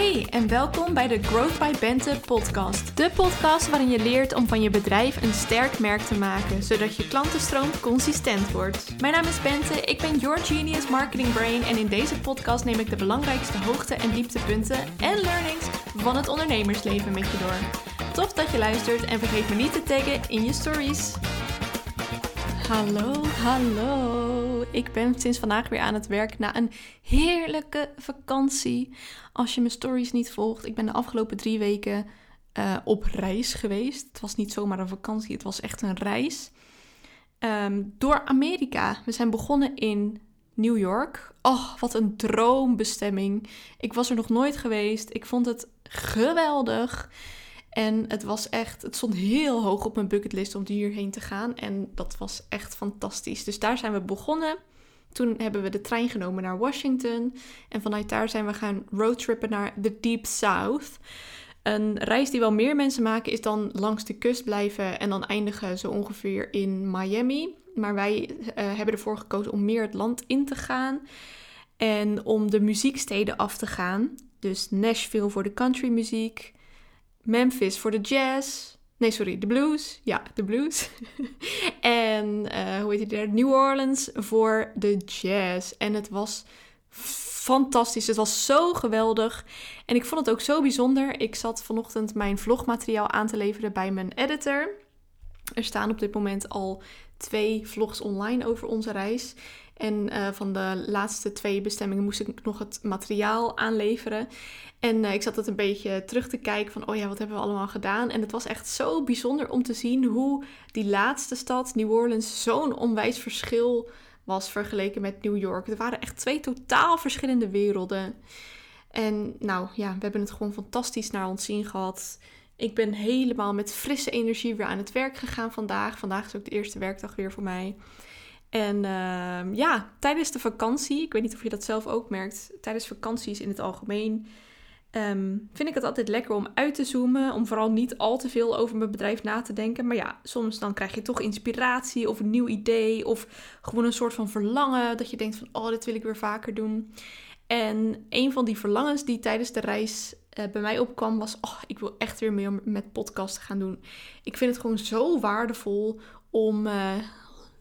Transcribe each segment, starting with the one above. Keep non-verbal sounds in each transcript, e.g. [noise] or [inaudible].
Hey en welkom bij de Growth by Bente podcast. De podcast waarin je leert om van je bedrijf een sterk merk te maken, zodat je klantenstroom consistent wordt. Mijn naam is Bente, ik ben Your Genius Marketing Brain en in deze podcast neem ik de belangrijkste hoogte- en dieptepunten en learnings van het ondernemersleven met je door. Tof dat je luistert en vergeet me niet te taggen in je stories. Hallo, hallo. Ik ben sinds vandaag weer aan het werk na een heerlijke vakantie. Als je mijn stories niet volgt, ik ben de afgelopen drie weken uh, op reis geweest. Het was niet zomaar een vakantie, het was echt een reis. Um, door Amerika. We zijn begonnen in New York. Oh, wat een droombestemming. Ik was er nog nooit geweest. Ik vond het geweldig. En het was echt, het stond heel hoog op mijn bucketlist om hierheen te gaan. En dat was echt fantastisch. Dus daar zijn we begonnen. Toen hebben we de trein genomen naar Washington. En vanuit daar zijn we gaan roadtrippen naar de Deep South. Een reis die wel meer mensen maken is dan langs de kust blijven en dan eindigen zo ongeveer in Miami. Maar wij uh, hebben ervoor gekozen om meer het land in te gaan en om de muzieksteden af te gaan. Dus Nashville voor de countrymuziek, Memphis voor de jazz. Nee, sorry, de blues. Ja, de blues. [laughs] en uh, hoe heet het daar? New Orleans voor de jazz. En het was fantastisch. Het was zo geweldig. En ik vond het ook zo bijzonder. Ik zat vanochtend mijn vlogmateriaal aan te leveren bij mijn editor. Er staan op dit moment al twee vlogs online over onze reis. En uh, van de laatste twee bestemmingen moest ik nog het materiaal aanleveren. En uh, ik zat het een beetje terug te kijken van, oh ja, wat hebben we allemaal gedaan? En het was echt zo bijzonder om te zien hoe die laatste stad, New Orleans, zo'n onwijs verschil was vergeleken met New York. Er waren echt twee totaal verschillende werelden. En nou ja, we hebben het gewoon fantastisch naar ons zien gehad. Ik ben helemaal met frisse energie weer aan het werk gegaan vandaag. Vandaag is ook de eerste werkdag weer voor mij. En uh, ja, tijdens de vakantie, ik weet niet of je dat zelf ook merkt, tijdens vakanties in het algemeen um, vind ik het altijd lekker om uit te zoomen. Om vooral niet al te veel over mijn bedrijf na te denken. Maar ja, soms dan krijg je toch inspiratie of een nieuw idee. Of gewoon een soort van verlangen dat je denkt van, oh, dit wil ik weer vaker doen. En een van die verlangens die tijdens de reis uh, bij mij opkwam was, oh, ik wil echt weer meer met podcasten gaan doen. Ik vind het gewoon zo waardevol om... Uh,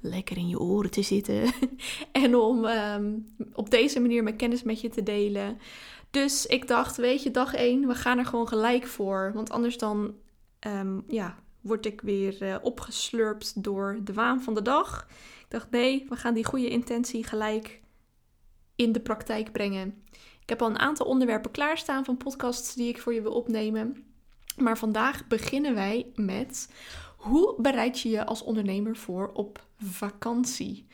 lekker in je oren te zitten. [laughs] en om um, op deze manier mijn kennis met je te delen. Dus ik dacht, weet je, dag één, we gaan er gewoon gelijk voor. Want anders dan, um, ja, word ik weer uh, opgeslurpt door de waan van de dag. Ik dacht, nee, we gaan die goede intentie gelijk in de praktijk brengen. Ik heb al een aantal onderwerpen klaarstaan van podcasts die ik voor je wil opnemen. Maar vandaag beginnen wij met hoe bereid je je als ondernemer voor op vakantie?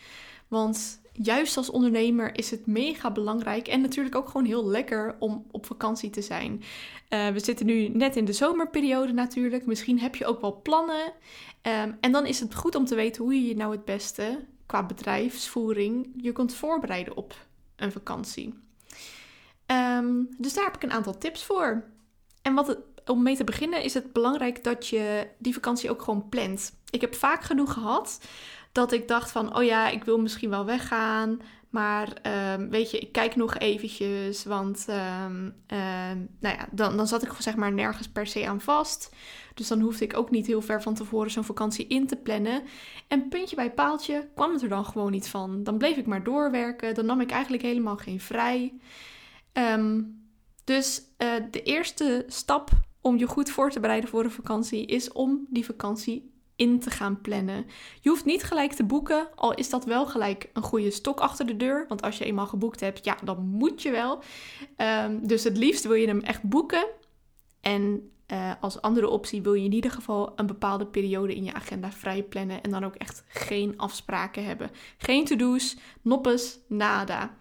Want juist als ondernemer is het mega belangrijk en natuurlijk ook gewoon heel lekker om op vakantie te zijn. Uh, we zitten nu net in de zomerperiode natuurlijk. Misschien heb je ook wel plannen. Um, en dan is het goed om te weten hoe je je nou het beste qua bedrijfsvoering je kunt voorbereiden op een vakantie. Um, dus daar heb ik een aantal tips voor. En wat om mee te beginnen is het belangrijk dat je die vakantie ook gewoon plant. Ik heb vaak genoeg gehad dat ik dacht van, oh ja, ik wil misschien wel weggaan. Maar um, weet je, ik kijk nog eventjes. Want um, um, nou ja, dan, dan zat ik zeg maar nergens per se aan vast. Dus dan hoefde ik ook niet heel ver van tevoren zo'n vakantie in te plannen. En puntje bij paaltje kwam het er dan gewoon niet van. Dan bleef ik maar doorwerken. Dan nam ik eigenlijk helemaal geen vrij. dus uh, de eerste stap om je goed voor te bereiden voor een vakantie is om die vakantie in te gaan plannen. Je hoeft niet gelijk te boeken, al is dat wel gelijk een goede stok achter de deur. Want als je eenmaal geboekt hebt, ja, dan moet je wel. Um, dus het liefst wil je hem echt boeken. En uh, als andere optie wil je in ieder geval een bepaalde periode in je agenda vrij plannen. En dan ook echt geen afspraken hebben. Geen to-do's, noppes, nada.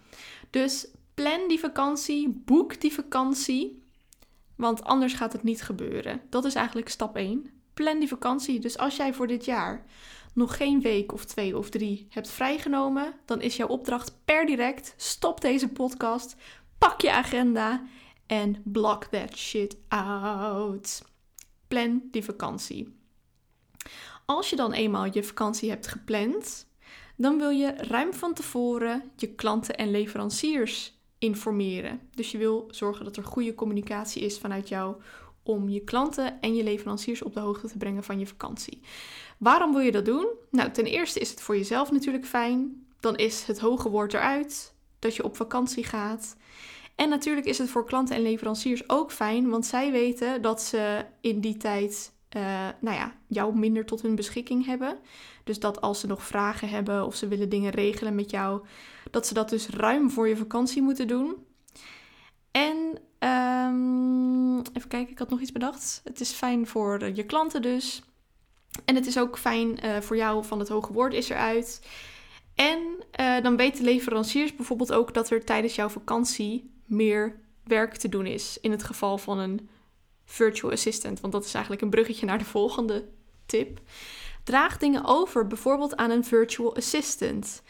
Dus plan die vakantie, boek die vakantie. Want anders gaat het niet gebeuren. Dat is eigenlijk stap 1 plan die vakantie. Dus als jij voor dit jaar nog geen week of twee of drie hebt vrijgenomen, dan is jouw opdracht per direct: stop deze podcast, pak je agenda en block that shit out. Plan die vakantie. Als je dan eenmaal je vakantie hebt gepland, dan wil je ruim van tevoren je klanten en leveranciers informeren. Dus je wil zorgen dat er goede communicatie is vanuit jou om je klanten en je leveranciers op de hoogte te brengen van je vakantie. Waarom wil je dat doen? Nou, ten eerste is het voor jezelf natuurlijk fijn. Dan is het hoge woord eruit dat je op vakantie gaat. En natuurlijk is het voor klanten en leveranciers ook fijn, want zij weten dat ze in die tijd uh, nou ja, jou minder tot hun beschikking hebben. Dus dat als ze nog vragen hebben of ze willen dingen regelen met jou, dat ze dat dus ruim voor je vakantie moeten doen. En um, even kijken, ik had nog iets bedacht. Het is fijn voor je klanten dus. En het is ook fijn uh, voor jou van het hoge woord is eruit. En uh, dan weten leveranciers bijvoorbeeld ook dat er tijdens jouw vakantie meer werk te doen is. In het geval van een virtual assistant. Want dat is eigenlijk een bruggetje naar de volgende tip. Draag dingen over, bijvoorbeeld aan een virtual assistant.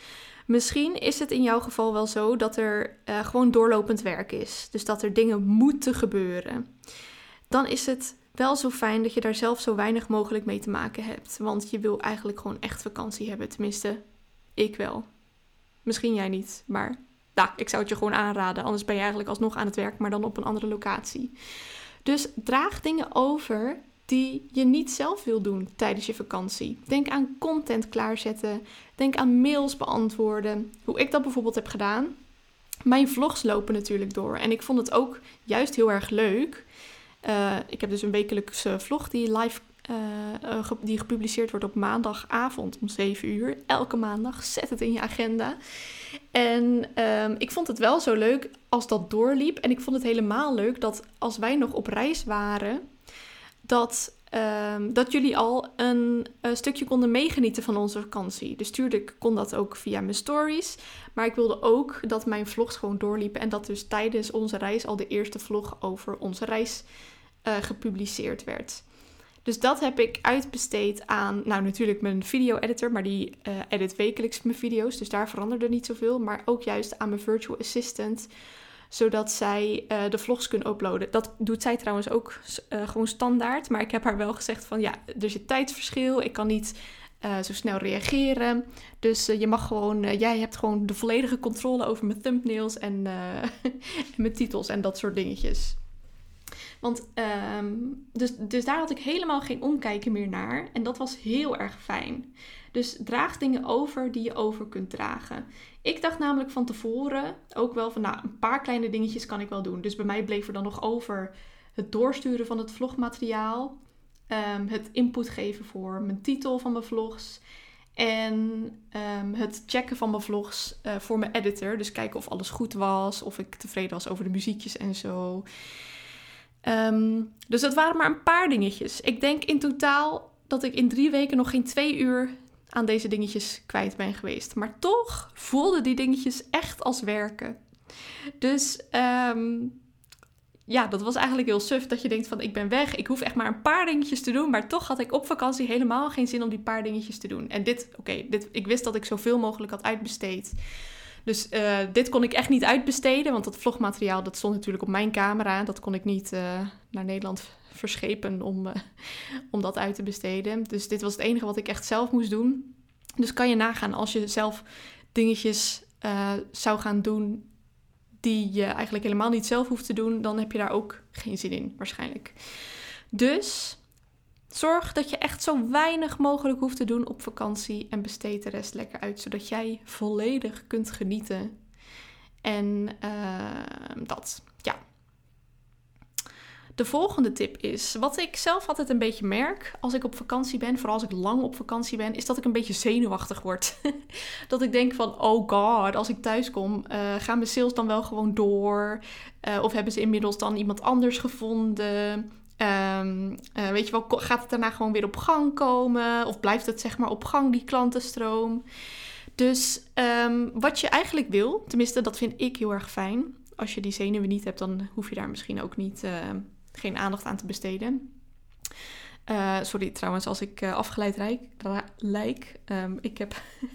Misschien is het in jouw geval wel zo dat er uh, gewoon doorlopend werk is. Dus dat er dingen moeten gebeuren. Dan is het wel zo fijn dat je daar zelf zo weinig mogelijk mee te maken hebt. Want je wil eigenlijk gewoon echt vakantie hebben. Tenminste, ik wel. Misschien jij niet, maar nou, ik zou het je gewoon aanraden. Anders ben je eigenlijk alsnog aan het werk, maar dan op een andere locatie. Dus draag dingen over die je niet zelf wil doen tijdens je vakantie. Denk aan content klaarzetten. Denk aan mails beantwoorden. Hoe ik dat bijvoorbeeld heb gedaan. Mijn vlogs lopen natuurlijk door. En ik vond het ook juist heel erg leuk. Uh, ik heb dus een wekelijkse vlog die live uh, die gepubliceerd wordt op maandagavond om 7 uur. Elke maandag. Zet het in je agenda. En um, ik vond het wel zo leuk als dat doorliep. En ik vond het helemaal leuk dat als wij nog op reis waren, dat, um, dat jullie al een, stukje konden meegenieten van onze vakantie. Dus tuurlijk kon dat ook via mijn stories. Maar ik wilde ook dat mijn vlogs gewoon doorliepen. En dat dus tijdens onze reis al de eerste vlog over onze reis uh, gepubliceerd werd. Dus dat heb ik uitbesteed aan, nou natuurlijk mijn video-editor, maar die uh, edit wekelijks mijn video's, dus daar veranderde niet zoveel. Maar ook juist aan mijn virtual assistant, zodat zij uh, de vlogs kunnen uploaden. Dat doet zij trouwens ook uh, gewoon standaard, maar ik heb haar wel gezegd van ja, er zit tijdsverschil, ik kan niet zo snel reageren. Dus je mag gewoon, jij hebt gewoon de volledige controle over mijn thumbnails en [laughs] mijn titels en dat soort dingetjes. Want um, dus, dus daar had ik helemaal geen omkijken meer naar. En dat was heel erg fijn. Dus draag dingen over die je over kunt dragen. Ik dacht namelijk van tevoren ook wel van, nou, een paar kleine dingetjes kan ik wel doen. Dus bij mij bleef er dan nog over het doorsturen van het vlogmateriaal. Um, het input geven voor mijn titel van mijn vlogs. En um, het checken van mijn vlogs uh, voor mijn editor. Dus kijken of alles goed was. Of ik tevreden was over de muziekjes en zo. Um, dus dat waren maar een paar dingetjes. Ik denk in totaal dat ik in drie weken nog geen twee uur aan deze dingetjes kwijt ben geweest. Maar toch voelden die dingetjes echt als werken. Dus um, ja, dat was eigenlijk heel suf dat je denkt van ik ben weg. Ik hoef echt maar een paar dingetjes te doen. Maar toch had ik op vakantie helemaal geen zin om die paar dingetjes te doen. En dit, oké, ik wist dat ik zoveel mogelijk had uitbesteed. Dus uh, dit kon ik echt niet uitbesteden, want dat vlogmateriaal dat stond natuurlijk op mijn camera. Dat kon ik niet uh, naar Nederland verschepen om, uh, [laughs] om dat uit te besteden. Dus dit was het enige wat ik echt zelf moest doen. Dus kan je nagaan als je zelf dingetjes zou gaan doen die je eigenlijk helemaal niet zelf hoeft te doen, dan heb je daar ook geen zin in waarschijnlijk. Dus Zorg dat je echt zo weinig mogelijk hoeft te doen op vakantie en besteed de rest lekker uit, zodat jij volledig kunt genieten. En uh, dat, ja. De volgende tip is, wat ik zelf altijd een beetje merk als ik op vakantie ben, vooral als ik lang op vakantie ben, is dat ik een beetje zenuwachtig word. [laughs] dat ik denk van, oh god, als ik thuis kom, uh, gaan mijn sales dan wel gewoon door? Uh, of hebben ze inmiddels dan iemand anders gevonden? Um, weet je wel, gaat het daarna gewoon weer op gang komen? Of blijft het zeg maar op gang, die klantenstroom? Dus um, wat je eigenlijk wil, tenminste dat vind ik heel erg fijn. Als je die zenuwen niet hebt, dan hoef je daar misschien ook niet, uh, geen aandacht aan te besteden. Uh, sorry trouwens, als ik afgeleid rijk, lijk. Ik heb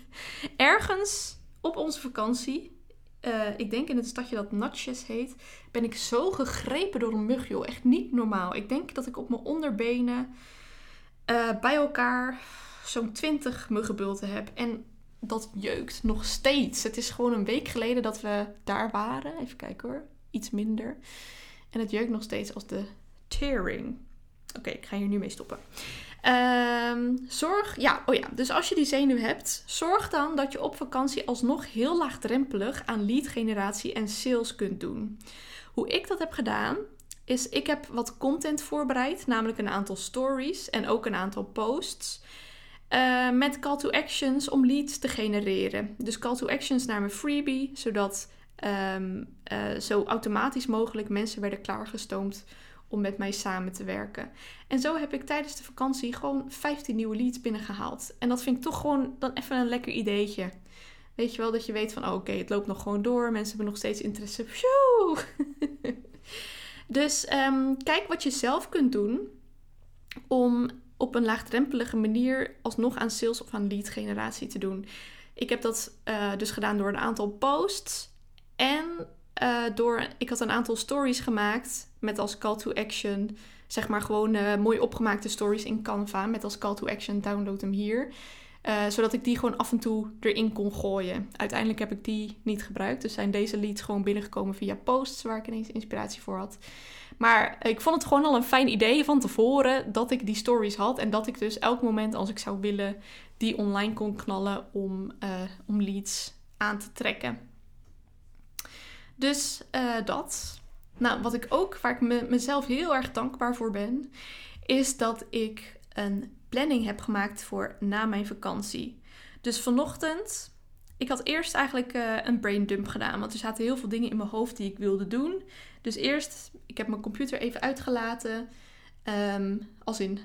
[laughs] ergens op onze vakantie uh, ik denk in het stadje dat Natchez heet, ben ik zo gegrepen door een mug, joh. Echt niet normaal. Ik denk dat ik op mijn onderbenen uh, bij elkaar zo'n 20 muggenbulten heb. En dat jeukt nog steeds. Het is gewoon een week geleden dat we daar waren. Even kijken hoor. Iets minder. En het jeukt nog steeds als de tearing. Oké, ik ga hier nu mee stoppen. Ehm, zorg, ja, oh ja, dus als je die zenuw hebt, zorg dan dat je op vakantie alsnog heel laagdrempelig aan lead generatie en sales kunt doen. Hoe ik dat heb gedaan, is ik heb wat content voorbereid, namelijk een aantal stories en ook een aantal posts. Uh, met call to actions om leads te genereren. Dus call to actions naar mijn freebie, zodat um, uh, zo automatisch mogelijk mensen werden klaargestoomd om met mij samen te werken. En zo heb ik tijdens de vakantie gewoon 15 nieuwe leads binnengehaald. En dat vind ik toch gewoon dan even een lekker ideetje. Weet je wel, dat je weet van oh, oké, het loopt nog gewoon door. Mensen hebben nog steeds interesse. [laughs] dus um, kijk wat je zelf kunt doen om op een laagdrempelige manier alsnog aan sales of aan lead generatie te doen. Ik heb dat uh, dus gedaan door een aantal posts en uh, door, ik had een aantal stories gemaakt met als call to action, zeg maar gewoon uh, mooi opgemaakte stories in Canva met als call to action download hem hier. Uh, zodat ik die gewoon af en toe erin kon gooien. Uiteindelijk heb ik die niet gebruikt. Dus zijn deze leads gewoon binnengekomen via posts waar ik ineens inspiratie voor had. Maar ik vond het gewoon al een fijn idee van tevoren dat ik die stories had. En dat ik dus elk moment als ik zou willen die online kon knallen om, om leads aan te trekken. Dus uh, dat. Nou, wat ik ook, waar ik me, mezelf heel erg dankbaar voor ben, is dat ik een planning heb gemaakt voor na mijn vakantie. Dus vanochtend, ik had eerst eigenlijk uh, een brain dump gedaan, want er zaten heel veel dingen in mijn hoofd die ik wilde doen. Dus eerst, ik heb mijn computer even uitgelaten, um, als in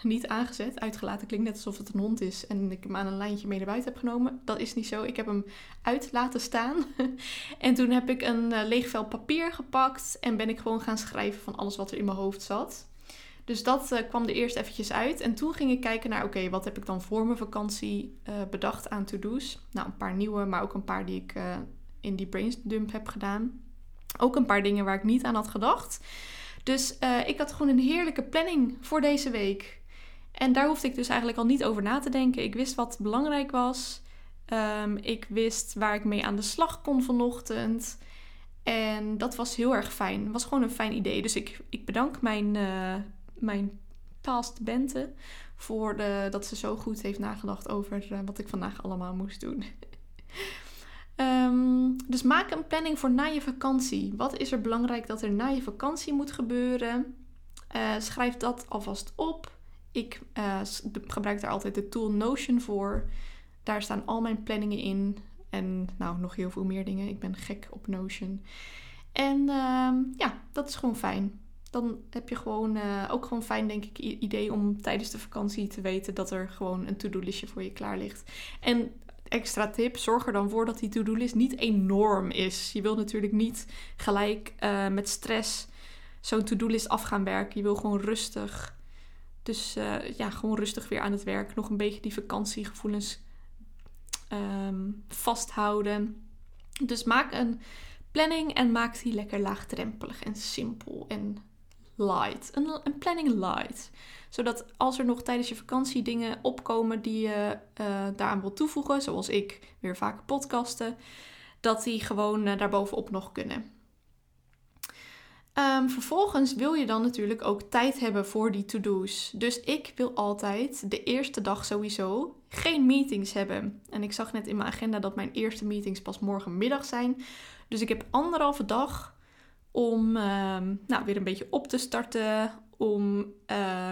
[laughs] niet aangezet. Uitgelaten klinkt net alsof het een hond is en ik hem aan een lijntje mee naar buiten heb genomen. Dat is niet zo. Ik heb hem uit laten staan. [laughs] en toen heb ik een uh, leeg vel papier gepakt en ben ik gewoon gaan schrijven van alles wat er in mijn hoofd zat. Dus dat uh, kwam er eerst eventjes uit. En toen ging ik kijken naar, oké, wat heb ik dan voor mijn vakantie uh, bedacht aan to-do's? Nou, een paar nieuwe, maar ook een paar die ik in die brainsdump heb gedaan. Ook een paar dingen waar ik niet aan had gedacht. Dus ik had gewoon een heerlijke planning voor deze week. En daar hoefde ik dus eigenlijk al niet over na te denken. Ik wist wat belangrijk was. Um, ik wist waar ik mee aan de slag kon vanochtend. En dat was heel erg fijn. Het was gewoon een fijn idee. Dus ik, ik bedank mijn, uh, mijn past Bente voor de, dat ze zo goed heeft nagedacht over uh, wat ik vandaag allemaal moest doen. um, [laughs] dus maak een planning voor na je vakantie. Wat is er belangrijk dat er na je vakantie moet gebeuren? Uh, schrijf dat alvast op. Ik uh, gebruik daar altijd de tool Notion voor. Daar staan al mijn planningen in. En nou, nog heel veel meer dingen. Ik ben gek op Notion. En uh, ja, dat is gewoon fijn. Dan heb je gewoon uh, ook gewoon fijn, denk ik, idee om tijdens de vakantie te weten dat er gewoon een to-do-listje voor je klaar ligt. En extra tip, zorg er dan voor dat die to-do-list niet enorm is. Je wilt natuurlijk niet gelijk uh, met stress zo'n to-do-list af gaan werken. Je wil gewoon rustig dus uh, ja, gewoon rustig weer aan het werk. Nog een beetje die vakantiegevoelens um, vasthouden. Dus maak een planning en maak die lekker laagdrempelig en simpel en light. Een, een planning light. Zodat als er nog tijdens je vakantie dingen opkomen die je uh, daaraan wil toevoegen, zoals ik weer vaker podcasten, dat die gewoon uh, daarbovenop nog kunnen. Um, vervolgens wil je dan natuurlijk ook tijd hebben voor die to-do's. Dus ik wil altijd de eerste dag sowieso geen meetings hebben. En ik zag net in mijn agenda dat mijn eerste meetings pas morgenmiddag zijn. Dus ik heb anderhalve dag om um, nou, weer een beetje op te starten. Om uh,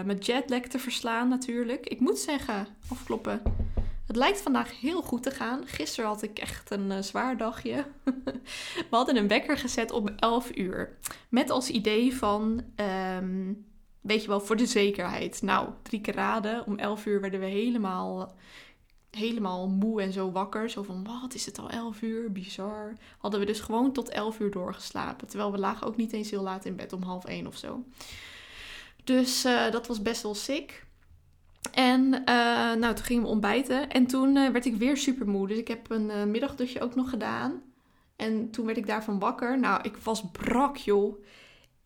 mijn jetlag te verslaan natuurlijk. Ik moet zeggen, afkloppen. Het lijkt vandaag heel goed te gaan. Gisteren had ik echt een uh, zwaar dagje. [laughs] We hadden een wekker gezet om 11 uur. Met als idee van, um, weet je wel, voor de zekerheid. Nou, drie keer raden. Om 11 uur werden we helemaal, helemaal moe en zo wakker. Zo van, wat is het al 11 uur? Bizar. Hadden we dus gewoon tot 11 uur doorgeslapen. Terwijl we lagen ook niet eens heel laat in bed, om half 1 of zo. Dus uh, dat was best wel sick. En uh, nou, toen gingen we ontbijten. En toen uh, werd ik weer super moe. Dus ik heb een uh, middagdutje ook nog gedaan. En toen werd ik daarvan wakker. Nou, ik was brak, joh.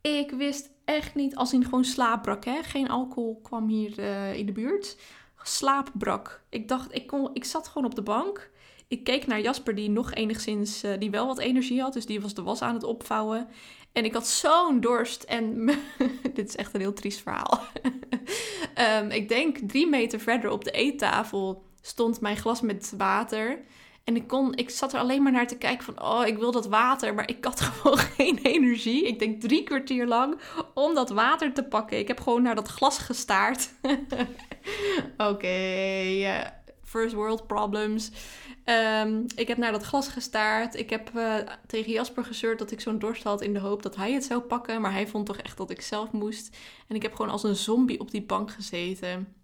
Ik wist echt niet, als in gewoon slaapbrak, hè. Geen alcohol kwam hier in de buurt. Slaapbrak. Ik dacht, ik, kon, ik zat gewoon op de bank. Ik keek naar Jasper, die nog enigszins, uh, die wel wat energie had. Dus die was de was aan het opvouwen. En ik had zo'n dorst. En [laughs] dit is echt een heel triest verhaal. um, [laughs] ik denk drie meter verder op de eettafel stond mijn glas met water. En ik, kon, ik zat er alleen maar naar te kijken van, oh, ik wil dat water. Maar ik had [laughs] gewoon geen energie. Ik denk drie kwartier lang om dat water te pakken. Ik heb gewoon naar dat glas gestaard. Oké, okay, first world problems. Um, ik heb naar dat glas gestaard. Ik heb uh, tegen Jasper gezeurd dat ik zo'n dorst had in de hoop dat hij het zou pakken. Maar hij vond toch echt dat ik zelf moest. En ik heb gewoon als een zombie op die bank gezeten.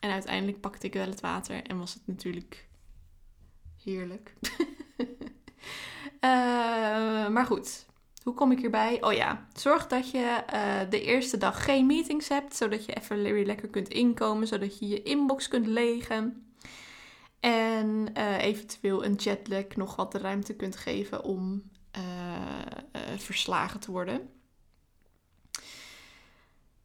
En uiteindelijk pakte ik wel het water en was het natuurlijk heerlijk. uh, [laughs] maar goed, hoe kom ik hierbij? Oh ja, zorg dat je uh, de eerste dag geen meetings hebt, zodat je even lekker kunt inkomen, zodat je je inbox kunt legen. En uh, eventueel een jetlag nog wat de ruimte kunt geven om verslagen te worden.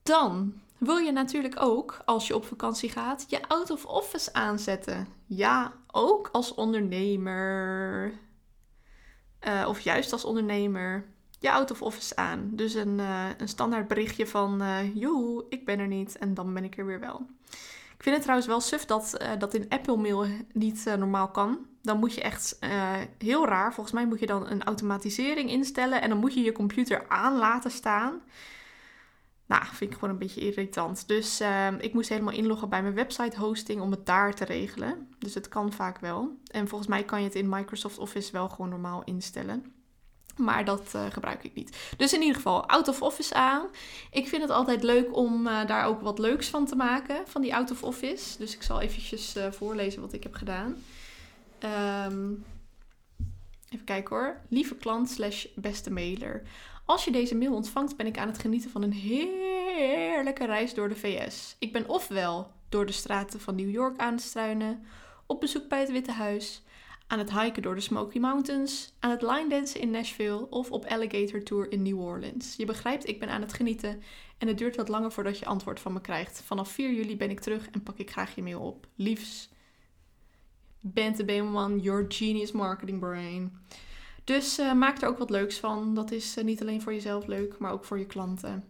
Dan wil je natuurlijk ook, als je op vakantie gaat, je out of office aanzetten. Ja, ook als ondernemer. Of juist als ondernemer. Je out of office aan. Dus een, een standaard berichtje van: joe, ik ben er niet en dan ben ik er weer wel. Ik vind het trouwens wel suf dat dat in Apple Mail niet normaal kan. Dan moet je echt heel raar. Volgens mij moet je dan een automatisering instellen en dan moet je je computer aan laten staan. Nou, vind ik gewoon een beetje irritant. Dus uh, ik moest helemaal inloggen bij mijn website hosting om het daar te regelen. Dus het kan vaak wel. En volgens mij kan je het in Microsoft Office wel gewoon normaal instellen. Maar dat uh, gebruik ik niet. Dus in ieder geval, out of office aan. Ik vind het altijd leuk om uh, daar ook wat leuks van te maken, van die out of office. Dus ik zal eventjes uh, voorlezen wat ik heb gedaan. Um, even kijken hoor. Lieve klant slash beste mailer. Als je deze mail ontvangt, ben ik aan het genieten van een heerlijke reis door de VS. Ik ben ofwel door de straten van New York aan het struinen, op bezoek bij het Witte Huis, aan het hiken door de Smoky Mountains, aan het line dansen in Nashville of op Alligator Tour in New Orleans. Je begrijpt, ik ben aan het genieten en het duurt wat langer voordat je antwoord van me krijgt. Vanaf 4 juli ben ik terug en pak ik graag je mail op. Liefs, Bente Beeman, your genius marketing brain. Dus uh, maak er ook wat leuks van. Dat is uh, niet alleen voor jezelf leuk, maar ook voor je klanten.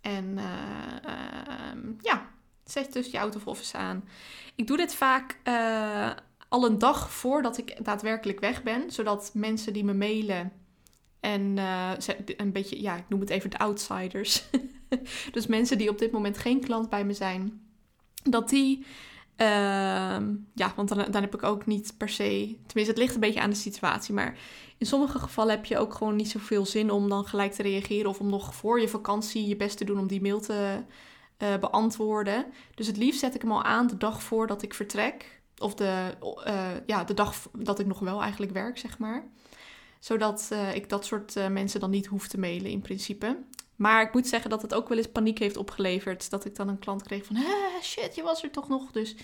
En uh, ja, zet dus je out of office aan. Ik doe dit vaak al een dag voordat ik daadwerkelijk weg ben. Zodat mensen die me mailen en een beetje, ja, ik noem het even de outsiders. [laughs] dus mensen die op dit moment geen klant bij me zijn. Dat die Ehm, ja, want dan, dan heb ik ook niet per se. Tenminste, het ligt een beetje aan de situatie. Maar in sommige gevallen heb je ook gewoon niet zoveel zin om dan gelijk te reageren. Of om nog voor je vakantie je best te doen om die mail te uh, beantwoorden. Dus het liefst zet ik hem al aan de dag voordat ik vertrek. Of de, uh, ja, de dag dat ik nog wel eigenlijk werk, zeg maar. Zodat uh, ik dat soort mensen dan niet hoef te mailen in principe. Maar ik moet zeggen dat het ook wel eens paniek heeft opgeleverd. Dat ik dan een klant kreeg van, shit, je was er toch nog. Dus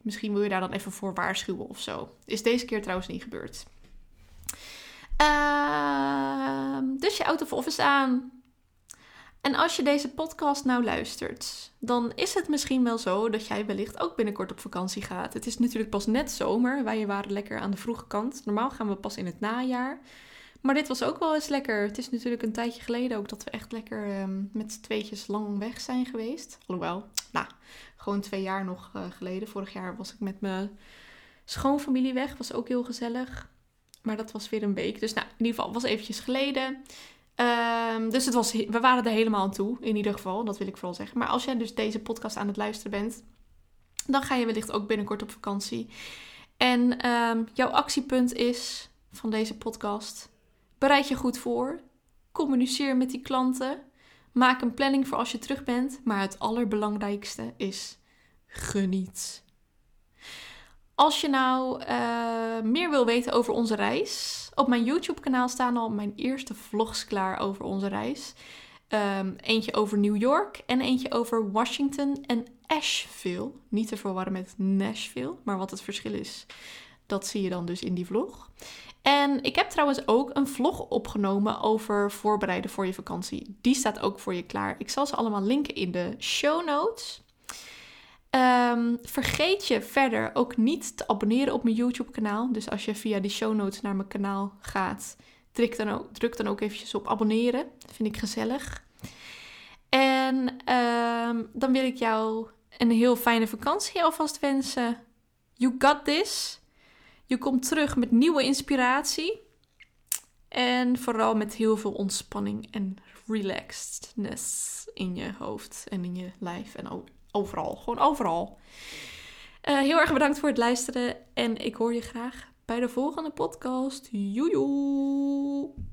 misschien wil je daar dan even voor waarschuwen of zo. Is deze keer trouwens niet gebeurd. Uh, dus je out of office aan. En als je deze podcast nou luistert, dan is het misschien wel zo dat jij wellicht ook binnenkort op vakantie gaat. Het is natuurlijk pas net zomer. Wij waren lekker aan de vroege kant. Normaal gaan we pas in het najaar. Maar dit was ook wel eens lekker. Het is natuurlijk een tijdje geleden ook dat we echt lekker um, met z'n tweetjes lang weg zijn geweest. Alhoewel, nou, gewoon twee jaar nog uh, geleden. Vorig jaar was ik met mijn schoonfamilie weg. Was ook heel gezellig. Maar dat was weer een week. Dus nou, in ieder geval, was eventjes geleden. Um, dus het was, we waren er helemaal aan toe, in ieder geval. Dat wil ik vooral zeggen. Maar als jij dus deze podcast aan het luisteren bent, dan ga je wellicht ook binnenkort op vakantie. En um, jouw actiepunt is van deze podcast Bereid je goed voor. Communiceer met die klanten. Maak een planning voor als je terug bent. Maar het allerbelangrijkste is geniet. Als je nou uh, meer wil weten over onze reis, op mijn YouTube-kanaal staan al mijn eerste vlogs klaar over onze reis. Um, eentje over New York en eentje over Washington en Asheville. Niet te verwarren met Nashville, maar wat het verschil is, dat zie je dan dus in die vlog. En ik heb trouwens ook een vlog opgenomen over voorbereiden voor je vakantie. Die staat ook voor je klaar. Ik zal ze allemaal linken in de show notes. Ehm, vergeet je verder ook niet te abonneren op mijn YouTube-kanaal. Dus als je via die show notes naar mijn kanaal gaat, druk dan ook, druk dan ook eventjes op abonneren. Dat vind ik gezellig. En ehm, dan wil ik jou een heel fijne vakantie alvast wensen. You got this. Je komt terug met nieuwe inspiratie. En vooral met heel veel ontspanning en relaxedness in je hoofd en in je lijf en overal. Gewoon overal. Uh, heel erg bedankt voor het luisteren en ik hoor je graag bij de volgende podcast. Joejoe!